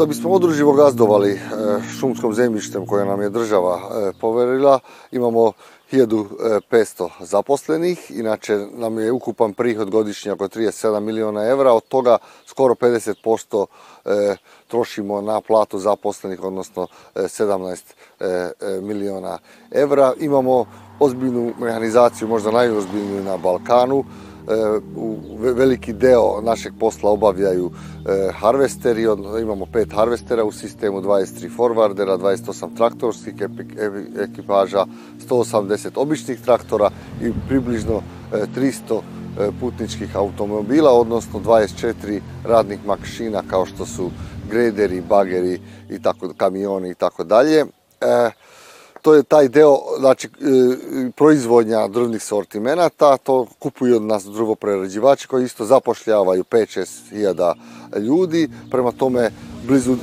da bismo održivo gazdovali e, šumskom zemljištem koje nam je država e, poverila, imamo 1500 zaposlenih, inače nam je ukupan prihod godišnji oko 37 miliona evra, od toga skoro 50% trošimo na platu zaposlenih, odnosno 17 miliona evra. Imamo ozbiljnu mehanizaciju, možda najozbiljniju na Balkanu, veliki deo našeg posla obavljaju harvesteri, imamo pet harvestera u sistemu, 23 forwardera, 28 traktorskih ekipaža, 180 običnih traktora i približno 300 putničkih automobila, odnosno 24 radnih mašina kao što su grederi, bageri i tako kamioni i tako dalje to je taj deo, znači, e, proizvodnja drvnih sortimenata, to kupuju od nas drvoprerađivači koji isto zapošljavaju 5-6 hiljada ljudi, prema tome blizu e,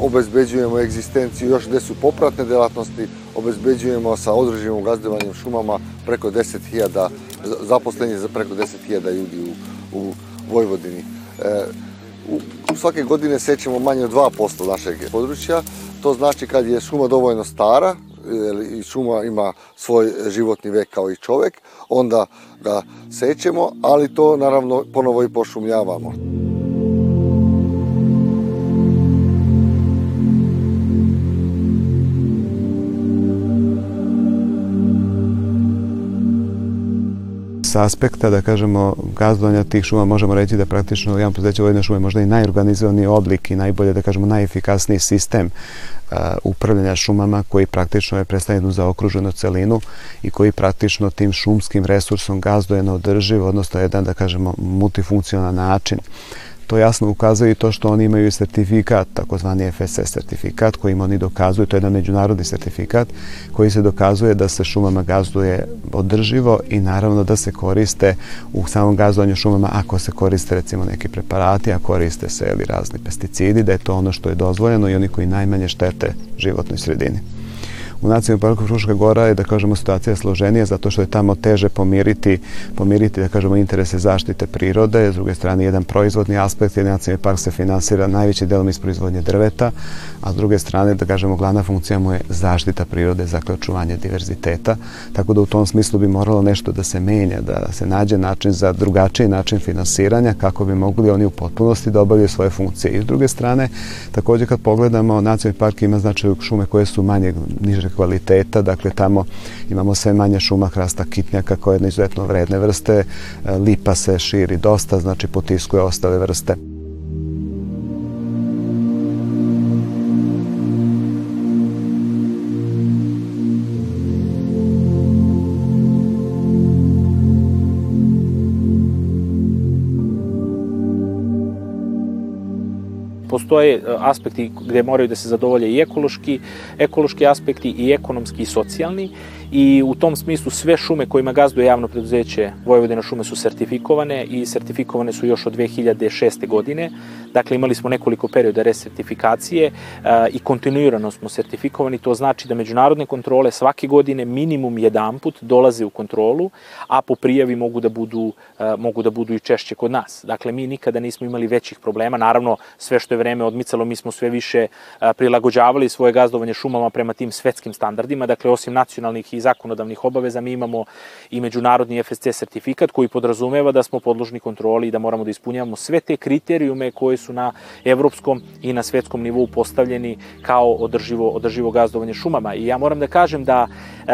obezbeđujemo egzistenciju još gde su popratne delatnosti, obezbeđujemo sa održivom gazdovanjem šumama preko 10.000 zaposlenje za preko 10.000 ljudi u, u Vojvodini. E, u, svake godine sećemo manje od 2% našeg područja, to znači kad je šuma dovoljno stara, i šuma ima svoj životni vek kao i čovek, onda ga sećemo, ali to naravno ponovo i pošumljavamo. sa aspekta, da kažemo, gazdovanja tih šuma možemo reći da praktično javno preduzeće Vojne šume možda i najorganizovaniji oblik i najbolje, da kažemo, najefikasniji sistem upravljanja šumama koji praktično je predstavljenu za okruženu celinu i koji praktično tim šumskim resursom gazduje na održiv, odnosno jedan, da kažemo, multifunkcionalan način. To jasno ukazuje i to što oni imaju sertifikat, takozvani FSS sertifikat, kojim oni dokazuju, to je jedan međunarodni sertifikat, koji se dokazuje da se šumama gazduje održivo i naravno da se koriste u samom gazdovanju šumama ako se koriste recimo neki preparati, a koriste se ili razni pesticidi, da je to ono što je dozvoljeno i oni koji najmanje štete životnoj sredini. U nacionalnom parku Fruška gora je, da kažemo, situacija složenija zato što je tamo teže pomiriti, pomiriti da kažemo, interese zaštite prirode. S druge strane, jedan proizvodni aspekt, jedan nacionalni park se finansira najveći delom iz proizvodnje drveta, a s druge strane, da kažemo, glavna funkcija mu je zaštita prirode, dakle, očuvanje diverziteta. Tako da u tom smislu bi moralo nešto da se menja, da se nađe način za drugačiji način finansiranja kako bi mogli oni u potpunosti da obavljaju svoje funkcije. I s druge strane, takođe kad pogledamo, nacionalni park ima značaju šume koje su manje, niže niže kvaliteta, dakle tamo imamo sve manje šuma hrasta kitnjaka koje je izuzetno vredne vrste, e, lipa se širi dosta, znači potiskuje ostale vrste. Postoje e, aspekti gde moraju da se zadovolje i ekološki, ekološki aspekti i ekonomski i socijalni i u tom smislu sve šume kojima gazduje javno preduzeće Vojvodina šume su sertifikovane i sertifikovane su još od 2006. godine. Dakle, imali smo nekoliko perioda resertifikacije a, i kontinuirano smo sertifikovani. To znači da međunarodne kontrole svake godine minimum jedan put dolaze u kontrolu, a po prijavi mogu da budu, a, mogu da budu i češće kod nas. Dakle, mi nikada nismo imali većih problema. Naravno, sve što je vreme odmicalo, mi smo sve više a, prilagođavali svoje gazdovanje šumama prema tim svetskim standardima. Dakle, osim nacionalnih i zakonodavnih obaveza, mi imamo i međunarodni FSC sertifikat koji podrazumeva da smo podložni kontroli i da moramo da ispunjavamo sve te kriterijume koje su na evropskom i na svetskom nivou postavljeni kao održivo, održivo gazdovanje šumama. I ja moram da kažem da e,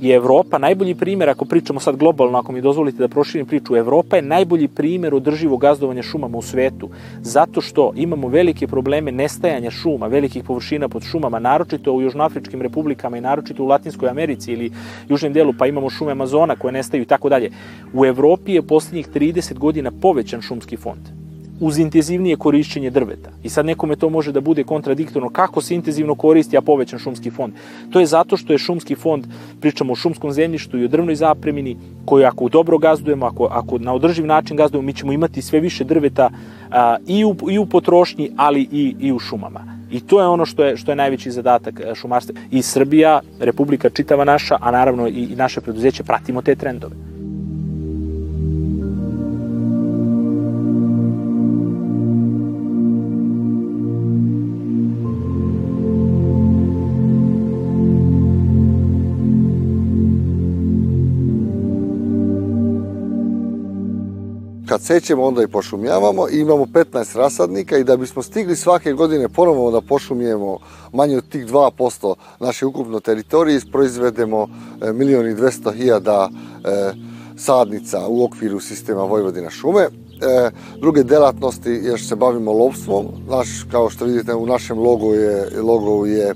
je Evropa najbolji primer, ako pričamo sad globalno, ako mi dozvolite da proširim priču, Evropa je najbolji primer održivog gazdovanja šumama u svetu, zato što imamo velike probleme nestajanja šuma, velikih površina pod šumama, naročito u južnoafričkim republikama i naročito u Latinskoj Americi ili južnom delu, pa imamo šume Amazona koje nestaju i tako dalje. U Evropi je poslednjih 30 godina povećan šumski fond uz intenzivnije korišćenje drveta. I sad nekome to može da bude kontradiktorno kako se intenzivno koristi, a povećan šumski fond. To je zato što je šumski fond, pričamo o šumskom zemljištu i o drvnoj zapremini, koju ako dobro gazdujemo, ako, ako na održiv način gazdujemo, mi ćemo imati sve više drveta a, i, u, i u potrošnji, ali i, i u šumama. I to je ono što je, što je najveći zadatak šumarstva. I Srbija, Republika čitava naša, a naravno i, i naše preduzeće, pratimo te trendove. Kad sećemo onda i pošumljavamo i imamo 15 rasadnika i da bismo stigli svake godine ponovo da pošumijemo manje od tih 2% naše ukupno teritorije, proizvedemo e, milijon i 200 hiljada e, sadnica u okviru sistema Vojvodina šume. E, druge delatnosti, još se bavimo lovstvom. Naš, kao što vidite, u našem logu je, logo je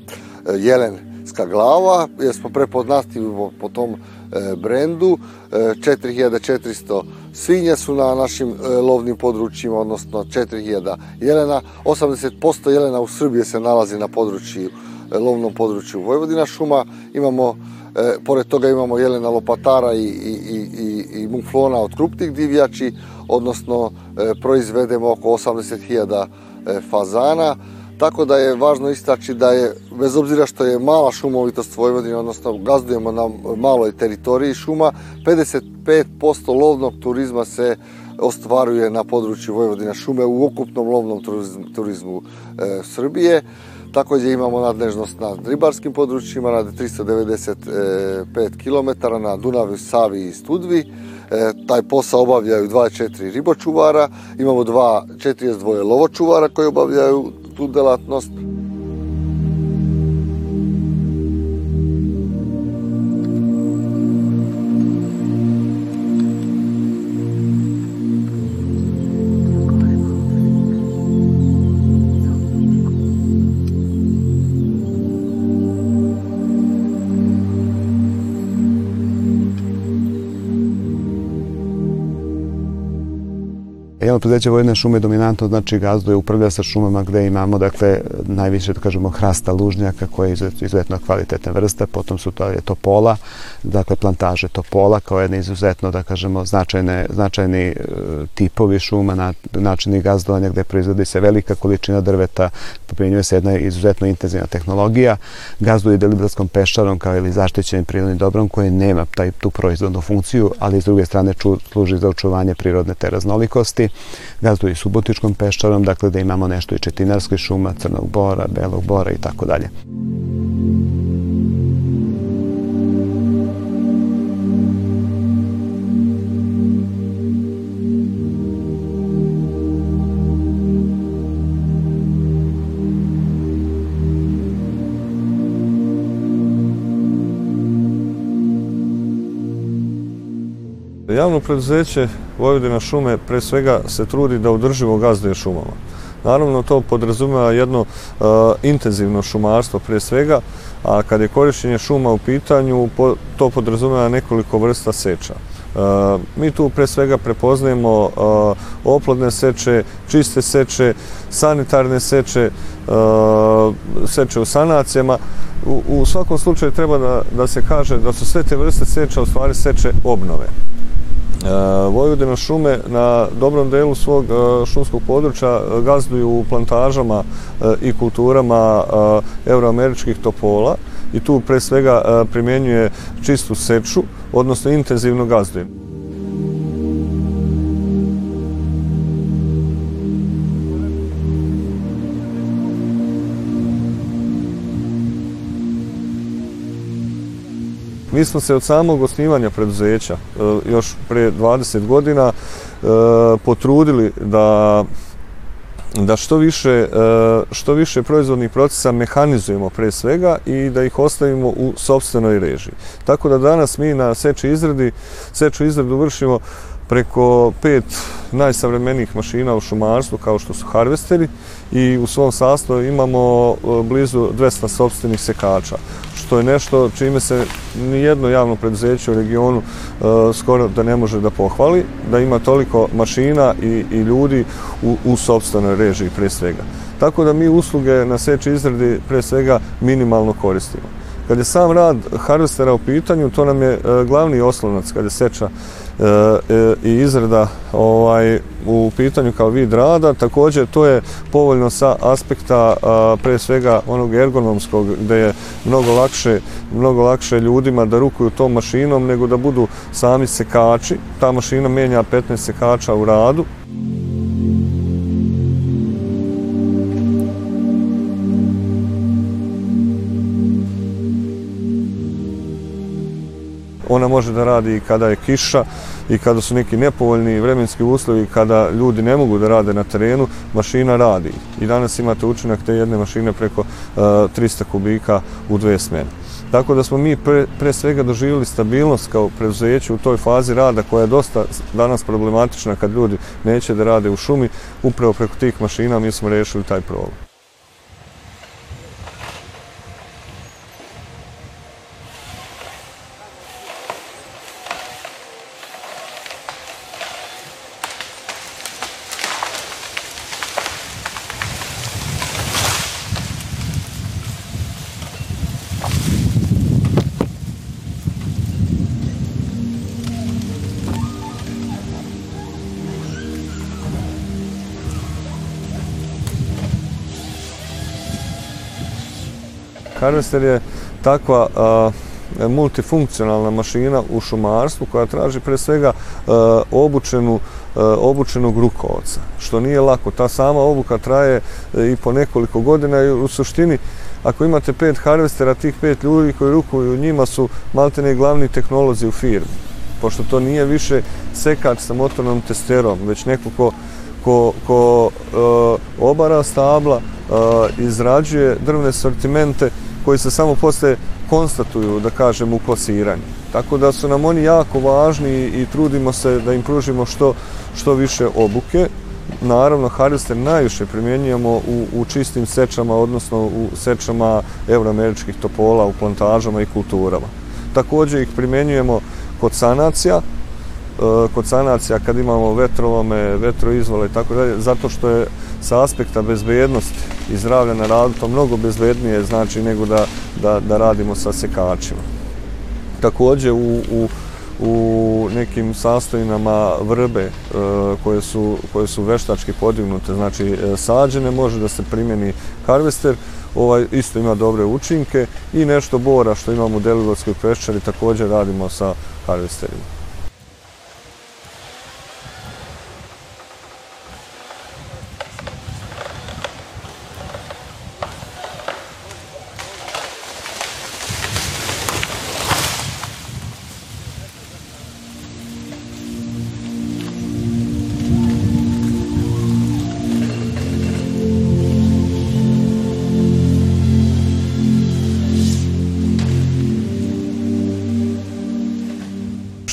jelenska glava, jer smo prepoznatljivi po tom brendu. 4400 svinja su na našim lovnim područjima, odnosno 4000 jelena. 80% jelena u Srbiji se nalazi na području, lovnom području Vojvodina šuma. Imamo E, pored toga imamo jelena lopatara i, i, i, i muflona od krupnih divljači, odnosno e, proizvedemo oko 80.000 e, fazana, tako da je važno istaći da je, bez obzira što je mala šumovitost Vojvodine, odnosno gazdujemo na maloj teritoriji šuma, 55% lovnog turizma se ostvaruje na području Vojvodina šume u ukupnom lovnom turizmu, e, Srbije. Takođe imamo nadležnost nad ribarskim područjima, nad 395 km na Dunavu, Savi i Studvi. E, taj posao obavljaju 24 ribočuvara, imamo dva, 42 lovočuvara koji obavljaju tu Javno preduzeće Vojne šume dominantno znači gazduje, upravlja sa šumama gde imamo dakle najviše da kažemo hrasta lužnjaka koja je izuzetno kvalitetna vrsta, potom su to je topola, dakle plantaže topola kao jedne izuzetno da kažemo značajne, značajni e, tipovi šuma, na, načini gazdovanja gde proizvodi se velika količina drveta, poprinjuje se jedna izuzetno intenzivna tehnologija, gazduje deliberatskom peščarom kao ili zaštićenim prirodnim dobrom koje nema taj, tu proizvodnu funkciju, ali s druge strane ču, služi za očuvanje prirodne te raznolikosti gazduje Subotičkom peščarom, dakle da imamo nešto i četinarske šuma, crnog bora, belog bora i tako dalje. Javno preduzeće Vojvodina šume pre svega se trudi da udrživo gazduje šumama. Naravno, to podrazumeva jedno uh, intenzivno šumarstvo pre svega, a kad je korišćenje šuma u pitanju, to podrazumeva nekoliko vrsta seča. Uh, mi tu pre svega prepoznajemo uh, oplodne seče, čiste seče, sanitarne seče, seče u sanacijama. U, u svakom slučaju treba da, da se kaže da su sve te vrste seča u stvari seče obnove. E, Vojvodina šume na dobrom delu svog e, šumskog područja gazduju u plantažama e, i kulturama euroameričkih topola i tu pre svega primjenjuje čistu seču, odnosno intenzivno gazduje. Mi smo se od samog osnivanja preduzeća, e, još pre 20 godina, e, potrudili da da što više, e, što više proizvodnih procesa mehanizujemo pre svega i da ih ostavimo u sobstvenoj režiji. Tako da danas mi na seči izradi, seču izradu vršimo preko pet najsavremenijih mašina u šumarstvu kao što su harvesteri i u svom sastavu imamo blizu 200 sobstvenih sekača što je nešto čime se nijedno javno preduzeće u regionu uh, skoro da ne može da pohvali, da ima toliko mašina i, i ljudi u, u sobstvenoj režiji pre svega. Tako da mi usluge na seči izradi pre svega minimalno koristimo. Kad je sam rad harvestera u pitanju, to nam je uh, glavni oslonac kad je seča E, i izrada ovaj, u pitanju kao vid rada. Također to je povoljno sa aspekta pre svega onog ergonomskog gde je mnogo lakše, mnogo lakše ljudima da rukuju tom mašinom nego da budu sami sekači. Ta mašina menja 15 sekača u radu. Ona može da radi i kada je kiša i kada su neki nepovoljni vremenski uslovi, kada ljudi ne mogu da rade na terenu, mašina radi. I danas imate učinak te jedne mašine preko 300 kubika u dve smene. Tako da smo mi pre, pre svega doživjeli stabilnost kao preduzeće u toj fazi rada koja je dosta danas problematična kad ljudi neće da rade u šumi. Upravo preko tih mašina mi smo rešili taj problem. Harvester je takva a, multifunkcionalna mašina u šumarstvu koja traži pre svega a, obučenu, obučenog rukovodca, što nije lako. Ta sama obuka traje i po nekoliko godina i u suštini ako imate pet harvestera, tih pet ljudi koji rukuju njima su maltene glavni tehnolozi u firmi. Pošto to nije više sekač sa motornom testerom, već neko ko, ko, ko obara stabla, izrađuje drvne sortimente, koji se samo posle konstatuju, da kažem, u klasiranju. Tako da su nam oni jako važni i trudimo se da im pružimo što, što više obuke. Naravno, Harvester najviše primjenjujemo u, u čistim sečama, odnosno u sečama euroameričkih topola, u plantažama i kulturama. Također ih primjenjujemo kod sanacija, e, kod sanacija kad imamo vetrovome, vetroizvole i tako dalje, zato što je sa aspekta bezbednosti i zdravlja na radu to mnogo bezbednije znači nego da, da, da radimo sa sekačima. Također u, u, u nekim sastojinama vrbe e, koje, su, koje su veštački podignute, znači e, sađene, može da se primjeni harvester, ovaj isto ima dobre učinke i nešto bora što imamo u Delilotskoj peščari također radimo sa harvesterima.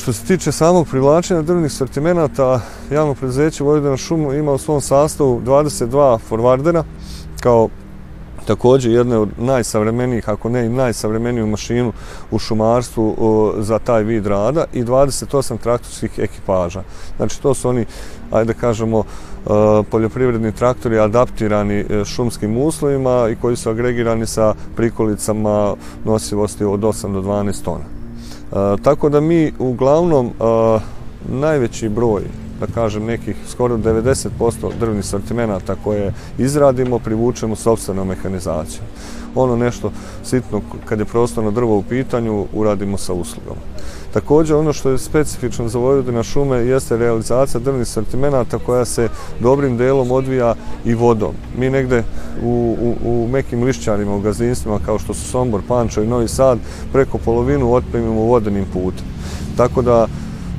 Što se tiče samog privlačenja drvnih sortimenata, javno preduzeće Vojvodina šumu ima u svom sastavu 22 forwardera, kao također jedne od najsavremenijih, ako ne i najsavremeniju mašinu u šumarstvu za taj vid rada i 28 traktorskih ekipaža. Znači to su oni, ajde da kažemo, poljoprivredni traktori adaptirani e, šumskim uslovima i koji su agregirani sa prikolicama nosivosti od 8 do 12 tona. Tako da mi uglavnom najveći broj, da kažem nekih skoro 90% drvnih sortimenata koje izradimo, privučemo sobstvenom mehanizacijom. Ono nešto sitno kad je prostorno drvo u pitanju, uradimo sa uslugama. Također ono što je specifično za Vojvodina šume jeste realizacija drvnih sortimenata koja se dobrim delom odvija i vodom. Mi negde u, u, u mekim lišćarima, u gazdinstvima kao što su Sombor, Pančo i Novi Sad preko polovinu otpremimo vodenim putem. Tako da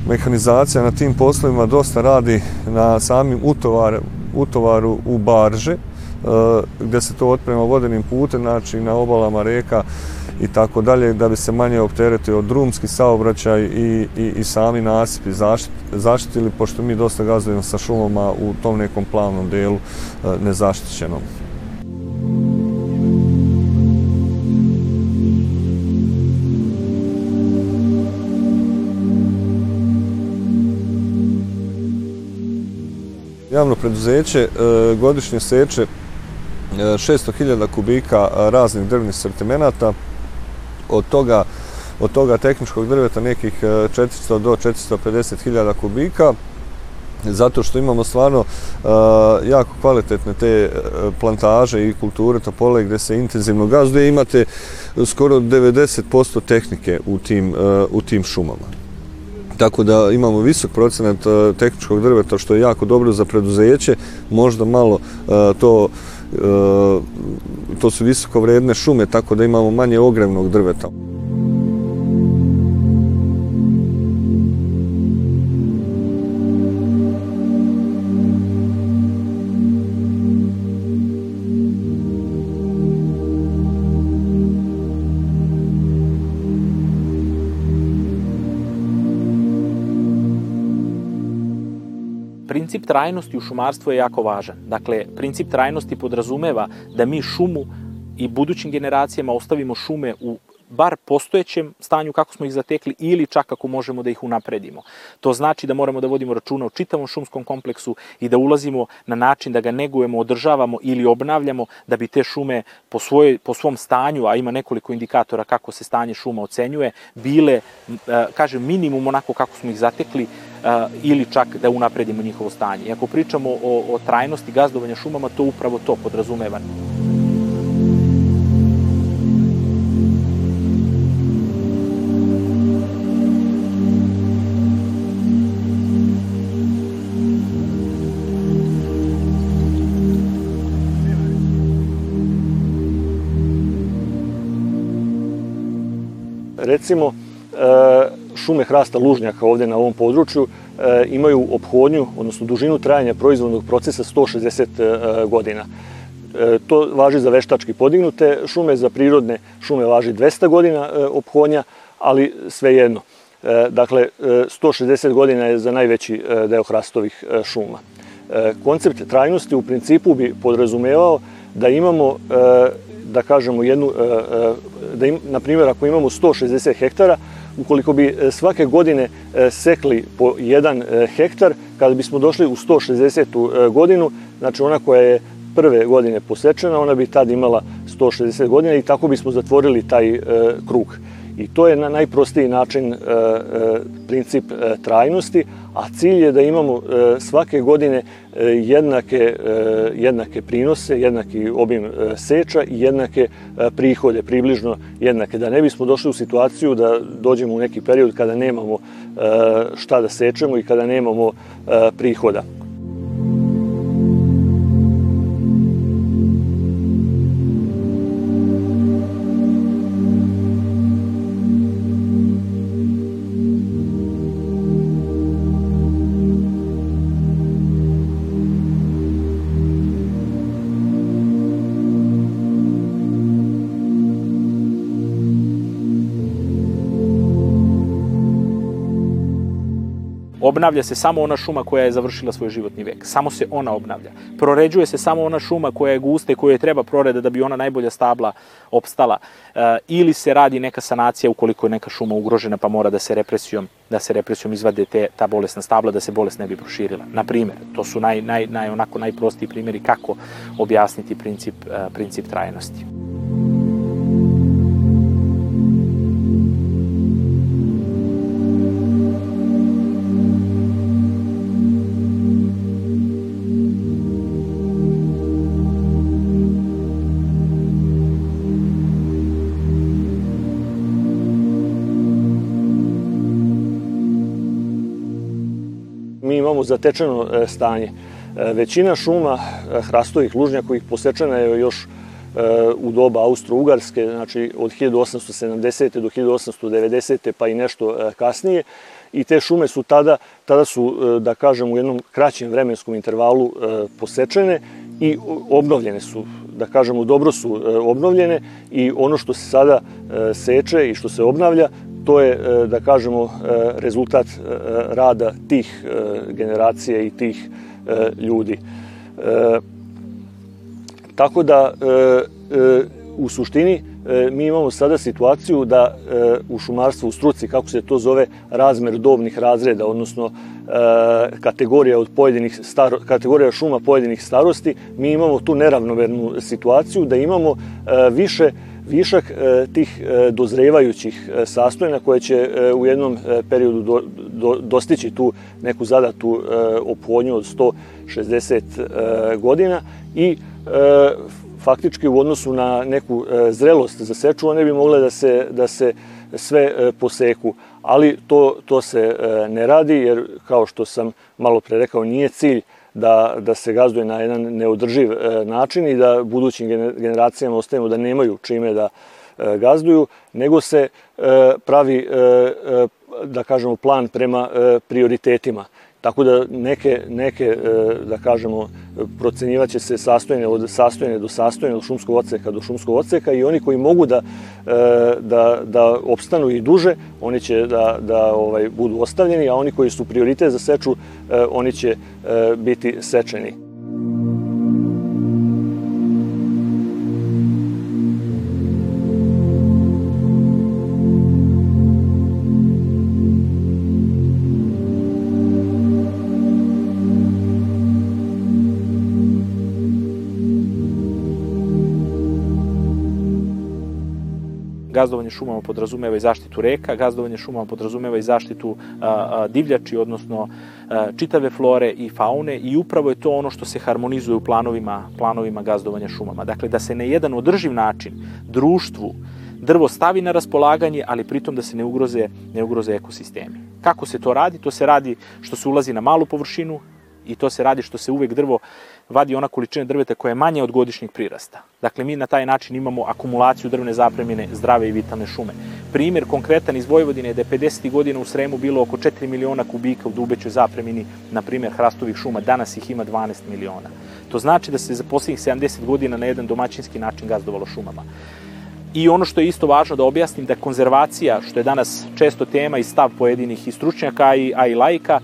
mehanizacija na tim poslovima dosta radi na samim utovar, utovaru u barže, gdje se to otprema vodenim putem, znači na obalama reka i tako dalje, da bi se manje opteretio drumski saobraćaj i, i, i sami nasipi zaštitili, pošto mi dosta gazujemo sa šumama u tom nekom plavnom delu nezaštićenom. Javno preduzeće godišnje seče 600.000 kubika raznih drvnih sortimenata, od toga, od toga tehničkog drveta nekih 400 do 450.000 kubika, zato što imamo stvarno uh, jako kvalitetne te plantaže i kulture topole gdje se intenzivno gazduje, imate skoro 90% tehnike u tim, uh, u tim šumama. Tako da imamo visok procenat tehničkog drveta što je jako dobro za preduzeće, možda malo uh, to E, to su visoko vredne šume, tako da imamo manje ogrevnog drveta. Trajnosti u šumarstvu je jako važan. Dakle, princip trajnosti podrazumeva da mi šumu i budućim generacijama ostavimo šume u bar postojećem stanju kako smo ih zatekli ili čak ako možemo da ih unapredimo. To znači da moramo da vodimo računa o čitavom šumskom kompleksu i da ulazimo na način da ga negujemo, održavamo ili obnavljamo da bi te šume po, svoj, po svom stanju, a ima nekoliko indikatora kako se stanje šuma ocenjuje, bile, kažem, minimum onako kako smo ih zatekli ili čak da unapredimo njihovo stanje. I ako pričamo o, o trajnosti gazdovanja šumama, to upravo to podrazumeva. Recimo, šume hrasta lužnjaka ovde na ovom području e, imaju ophodnju, odnosno dužinu trajanja proizvodnog procesa 160 e, godina. To važi za veštački podignute šume, za prirodne šume važi 200 godina ophodnja, ali svejedno. Dakle, 160 godina je za najveći deo hrastovih šuma. Koncept trajnosti u principu bi podrazumevao da imamo da kažemo jednu, e, e, da im, na primjer ako imamo 160 hektara, ukoliko bi e, svake godine sekli po jedan hektar, kada bismo došli u 160. godinu, znači ona koja je prve godine posečena, ona bi tad imala 160 godina i tako bismo zatvorili taj krug. I to je na najprostiji način princip trajnosti, a cilj je da imamo e, svake godine e, jednake, e, jednake prinose, jednaki obim seča i jednake prihode, približno jednake. Da ne bismo došli u situaciju da dođemo u neki period kada nemamo šta da sečemo i kada nemamo prihoda. Obnavlja se samo ona šuma koja je završila svoj životni vek. Samo se ona obnavlja. Proređuje se samo ona šuma koja je gusta i koju je treba proreda da bi ona najbolja stabla opstala. E, ili se radi neka sanacija ukoliko je neka šuma ugrožena pa mora da se represijom da se represijom izvade te, ta bolesna stabla da se bolest ne bi proširila. Na primer, to su naj, naj, naj, onako najprostiji primjeri kako objasniti princip, e, princip trajnosti. Zatečeno e, stanje. E, većina šuma e, hrastovih lužnjakovih posečena je još u doba Austro-Ugarske, znači od 1870. do 1890. pa i nešto kasnije. I te šume su tada, tada su, da kažem, u jednom kraćem vremenskom intervalu posečene i obnovljene su, da kažemo, dobro su obnovljene i ono što se sada seče i što se obnavlja, to je, e, da kažemo, e, rezultat e, rada tih generacija i tih ljudi. Tako da, u suštini, mi imamo sada situaciju da u šumarstvu, u struci, kako se to zove, razmer dobnih razreda, odnosno kategorija od pojedinih staro, kategorija šuma pojedinih starosti, mi imamo tu neravnomernu situaciju da imamo više višak e, tih e, dozrevajućih e, sastojena koje će u jednom periodu do, do, dostići tu neku zadatu oplodnju od 160 godina i faktički u odnosu na neku zrelost za seču one bi mogle da se, da se sve poseku, ali to, to se ne radi jer kao što sam malo pre rekao nije cilj da, da se gazduje na jedan neodrživ e, način i da budućim generacijama ostavimo da nemaju čime da e, gazduju, nego se e, pravi, da kažemo, plan prema prioritetima. Tako da neke, neke e, da kažemo, procenjivaće se sastojene od sastojene do sastojene, od šumskog odseka do šumskog odseka i oni koji mogu da, e, da, da opstanu i duže, oni će da, da ovaj, budu ostavljeni, a oni koji su prioritet za seču, e, oni će biti sečeni. Gazdovanje šumama podrazumeva i zaštitu reka, gazdovanje šumama podrazumeva i zaštitu divljači, odnosno čitave flore i faune i upravo je to ono što se harmonizuje u planovima, planovima gazdovanja šumama. Dakle, da se na jedan održiv način društvu drvo stavi na raspolaganje, ali pritom da se ne ugroze, ne ugroze ekosistemi. Kako se to radi? To se radi što se ulazi na malu površinu, i to se radi što se uvek drvo vadi ona količina drveta koja je manja od godišnjeg prirasta. Dakle, mi na taj način imamo akumulaciju drvne zapremine zdrave i vitalne šume. Primer konkretan iz Vojvodine je da je 50. godina u Sremu bilo oko 4 miliona kubika u dubećoj zapremini, na primer, hrastovih šuma, danas ih ima 12 miliona. To znači da se za poslednjih 70 godina na jedan domaćinski način gazdovalo šumama. I ono što je isto važno da objasnim da konzervacija, što je danas često tema i stav pojedinih i stručnjaka, a i, a i lajka,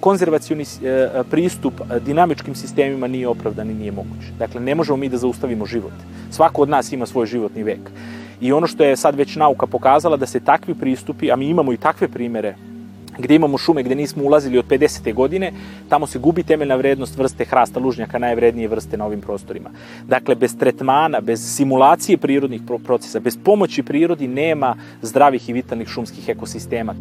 konzervacioni e, pristup dinamičkim sistemima nije opravdan i nije moguć. Dakle, ne možemo mi da zaustavimo život. Svako od nas ima svoj životni vek. I ono što je sad već nauka pokazala da se takvi pristupi, a mi imamo i takve primere gde imamo šume gde nismo ulazili od 50. godine, tamo se gubi temeljna vrednost vrste hrasta lužnjaka, najvrednije vrste na ovim prostorima. Dakle, bez tretmana, bez simulacije prirodnih procesa, bez pomoći prirodi nema zdravih i vitalnih šumskih ekosistema.